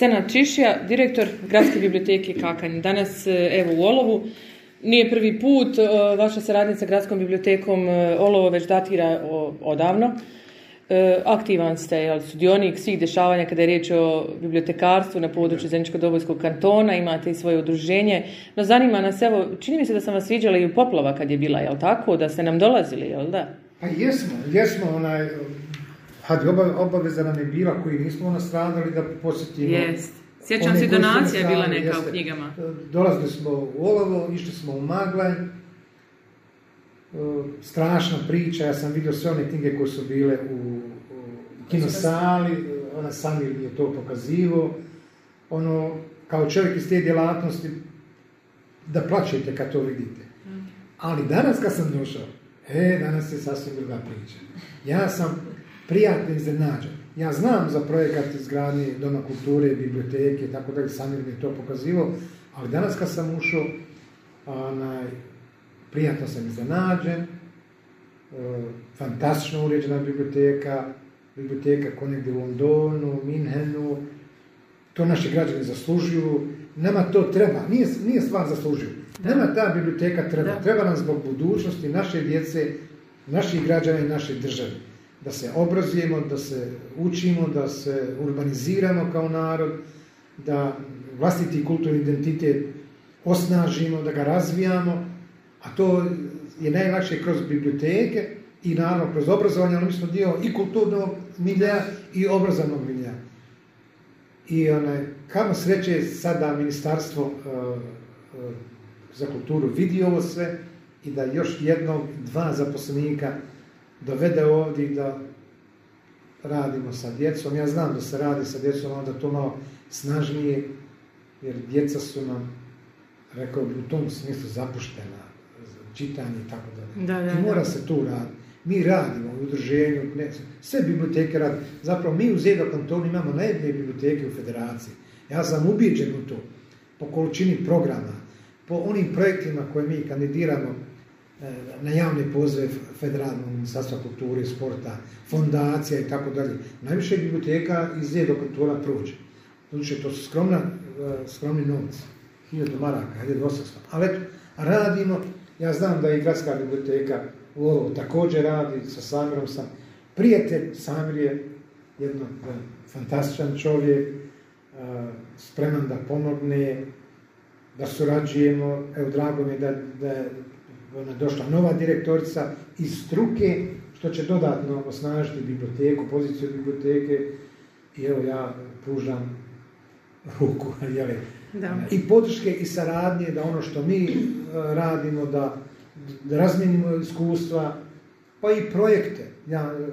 Sena Čišija, direktor Gradske biblioteke Kakanj. Danas, e, evo, u Olovu. Nije prvi put, e, vaša saradnja sa Gradskom bibliotekom e, Olovo već datira odavno. Aktivan ste, sudionik svih dešavanja kada je riječ o bibliotekarstvu na području Zeničko-Dobojskog kantona, imate i svoje udruženje. No zanima nas, evo, čini mi se da sam vas viđala i u poplava kad je bila, jel tako? Da ste nam dolazili, jel da? Pa jesmo, jesmo, onaj, Hadi, obaveza nam je bila koji nismo nastradali da posjetimo. Jest. Sjećam se, donacija je bila neka u knjigama. E, dolazili smo u Olovo, išli smo u Maglanj. E, strašna priča, ja sam vidio sve one knjige koje su bile u kinosali, e, ona sam je to pokazivo. Ono, kao čovjek iz te djelatnosti, da plaćete kad to vidite. Mm. Ali danas kad sam došao, e, danas je sasvim druga priča. Ja sam prijatno iznenađen. Ja znam za projekat izgradnje doma kulture, biblioteke i tako da sam mi je to pokazivo, ali danas kad sam ušao, onaj, prijatno sam iznenađen, e, fantastično uređena biblioteka, biblioteka ko negdje u Londonu, Minhenu, to naši građani zaslužuju, nama to treba, nije, nije stvar zaslužio. nama ta biblioteka treba, treba nam zbog budućnosti naše djece, naših građana i naše države da se obrazujemo, da se učimo, da se urbaniziramo kao narod, da vlastiti kulturni identitet osnažimo, da ga razvijamo, a to je najlakše kroz biblioteke i naravno kroz obrazovanje, ali mi smo dio i kulturnog milja i obrazovnog milja. I onaj, kamo sreće je sada ministarstvo e, e, za kulturu vidi ovo sve i da još jednog, dva zaposlenika dovede ovdje da radimo sa djecom. Ja znam da se radi sa djecom, onda to malo snažnije, jer djeca su nam, rekao u tom smislu zapuštena, čitanje i tako Da, I mora se tu raditi. Mi radimo u udruženju, sve biblioteke radi. Zapravo mi u Zedo kantonu imamo najbolje biblioteke u federaciji. Ja sam ubiđen u to, po količini programa, po onim projektima koje mi kandidiramo Eh, na javni poziv Federalnog ministarstva kulture sporta, fondacija i tako dalje. Najviše biblioteka iz do kultura prođe. Znači, to su skromna, eh, skromni novci, 1000 maraka, Ali eto, radimo, ja znam da i gradska biblioteka također radi, sa Samirom sam. Prijatelj Samir je jedno eh, fantastičan čovjek, spreman da pomogne, da surađujemo, evo drago mi da, da ona došla nova direktorica iz struke, što će dodatno osnažiti biblioteku, poziciju biblioteke i evo ja pružam ruku, jeli, i podrške i saradnje da ono što mi e, radimo, da, razmijenimo iskustva, pa i projekte. Ja, e,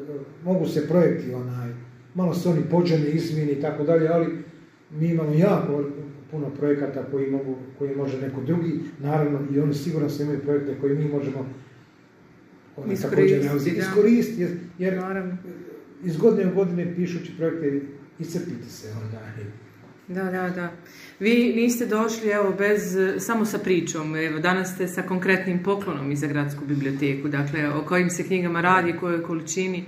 mogu se projekti onaj, malo se oni pođeni, izmini i tako dalje, ali mi imamo jako puno projekata koji, mogu, koji može neko drugi, naravno i oni sigurno se imaju projekte koje mi možemo iskoristiti, jer, naravno, iz godine u godine pišući projekte iscrpite se onda. Da, da, da. Vi niste došli evo bez, samo sa pričom, evo danas ste sa konkretnim poklonom i gradsku biblioteku, dakle o kojim se knjigama radi, kojoj količini.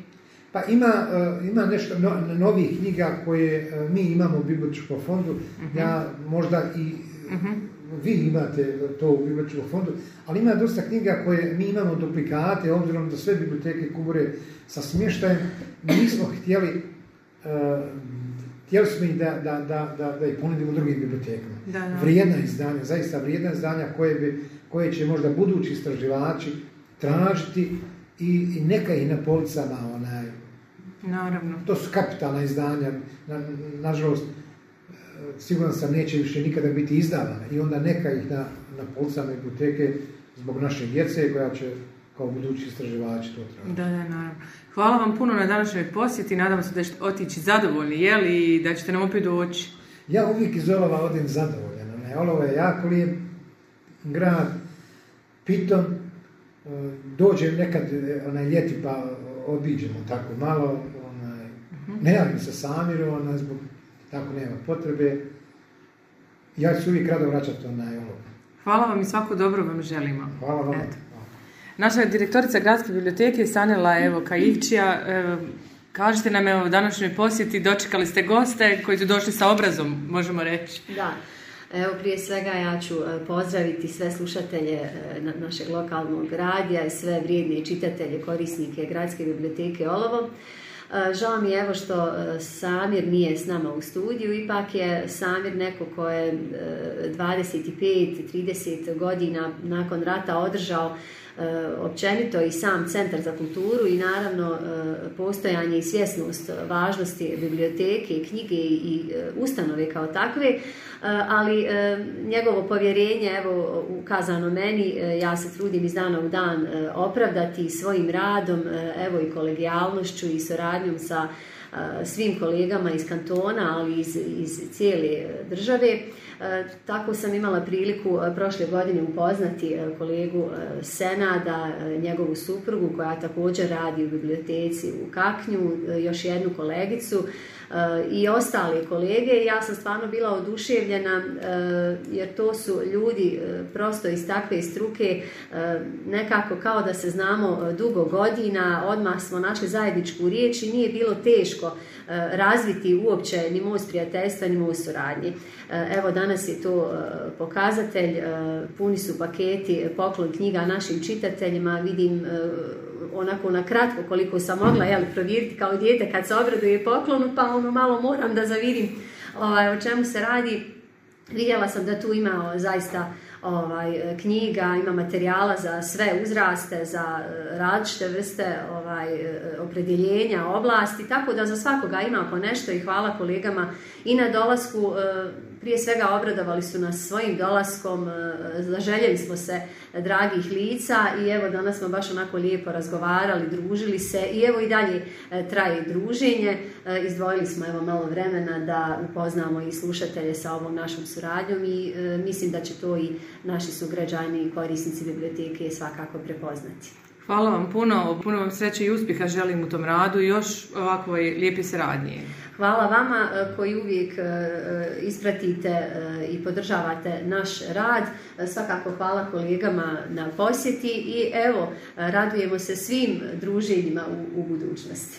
Pa ima, e, nešto novih knjiga koje e, mi imamo u Bibličkom fondu, mhm. ja možda i mhm. vi imate to u Bibličkom fondu, ali ima dosta knjiga koje mi imamo duplikate, obzirom da sve biblioteke kubure sa smještajem, mi smo htjeli e, htjeli smo i da, da, da, da, ih ponudimo drugim bibliotekama. Vrijedna izdanja, zaista vrijedna izdanja koje, će možda budući istraživači tražiti i, neka i na policama onaj, Naravno. To su kapitalna izdanja, na, nažalost, e, siguran sam neće više nikada biti izdavane i onda neka ih na, na i biblioteke zbog naše djece koja će kao budući istraživači to trebati. Da, da, naravno. Hvala vam puno na današnjoj posjeti, nadam se da ćete otići zadovoljni, jel, i da ćete nam opet doći. Ja uvijek iz Olova odem zadovoljan, ne, Olova je jako lijep grad, pitom, e, dođem nekad, e, onaj ljeti pa obiđemo tako malo, Mhm. Ne mi se Samiru, zbog tako nema potrebe. Ja ću uvijek rado vraćati na ovo. Hvala vam i svako dobro vam želimo. Hvala vam. Naša direktorica gradske biblioteke Sanela Evo Kajićija, kažete nam evo današnjoj posjeti, dočekali ste goste koji su došli sa obrazom, možemo reći. Da. Evo prije svega ja ću e, pozdraviti sve slušatelje e, našeg lokalnog radija i sve vrijedne čitatelje, korisnike Gradske biblioteke Olovo. Eh, žao mi je evo što eh, Samir nije s nama u studiju, ipak je Samir neko ko je 25-30 eh, godina nakon rata održao E, općenito i sam Centar za kulturu i naravno e, postojanje i svjesnost važnosti biblioteke knjige i e, ustanove kao takve, ali njegovo povjerenje, evo ukazano meni, ja se trudim iz dana u dan opravdati svojim radom, evo i kolegijalnošću i suradnjom sa svim kolegama iz kantona, ali iz, iz cijele države. Tako sam imala priliku e, prošle godine upoznati e, kolegu e, Senada, njegovu suprugu koja također radi u biblioteci u Kaknju, još jednu kolegicu i ostale kolege. Ja sam stvarno bila oduševljena jer to su ljudi prosto iz takve struke nekako kao da se znamo dugo godina, odmah smo našli zajedničku riječ i nije bilo teško razviti uopće ni most prijateljstva ni most suradnji. Evo danas danas je to e, pokazatelj, e, puni su paketi e, poklon knjiga našim čitateljima, vidim onako na kratko koliko sam mogla provjeriti kao dijete kad se obraduje poklonu, pa ono malo moram da zavidim ovaj, o čemu se radi. Vidjela sam da tu ima zaista ovaj, knjiga, ima materijala za sve uzraste, za različite vrste ovaj, e, opredjeljenja, oblasti, tako da za svakoga ima po nešto i hvala kolegama i na dolasku. E, prije svega obradovali su nas svojim dolaskom, e, zaželjeli smo se dragih lica i evo danas smo baš onako lijepo razgovarali, družili se i evo i dalje traje druženje. Izdvojili smo evo malo vremena da upoznamo i slušatelje sa ovom našom suradnjom i mislim da će to i naši sugrađani i korisnici biblioteke svakako prepoznati. Hvala vam puno, puno vam sreće i uspjeha želim u tom radu i još ovakvoj lijepi saradnje. Hvala vama e, koji uvijek e, e, ispratite i podržavate naš rad. Svakako hvala kolegama na posjeti i evo, radujemo se svim druženjima u budućnosti.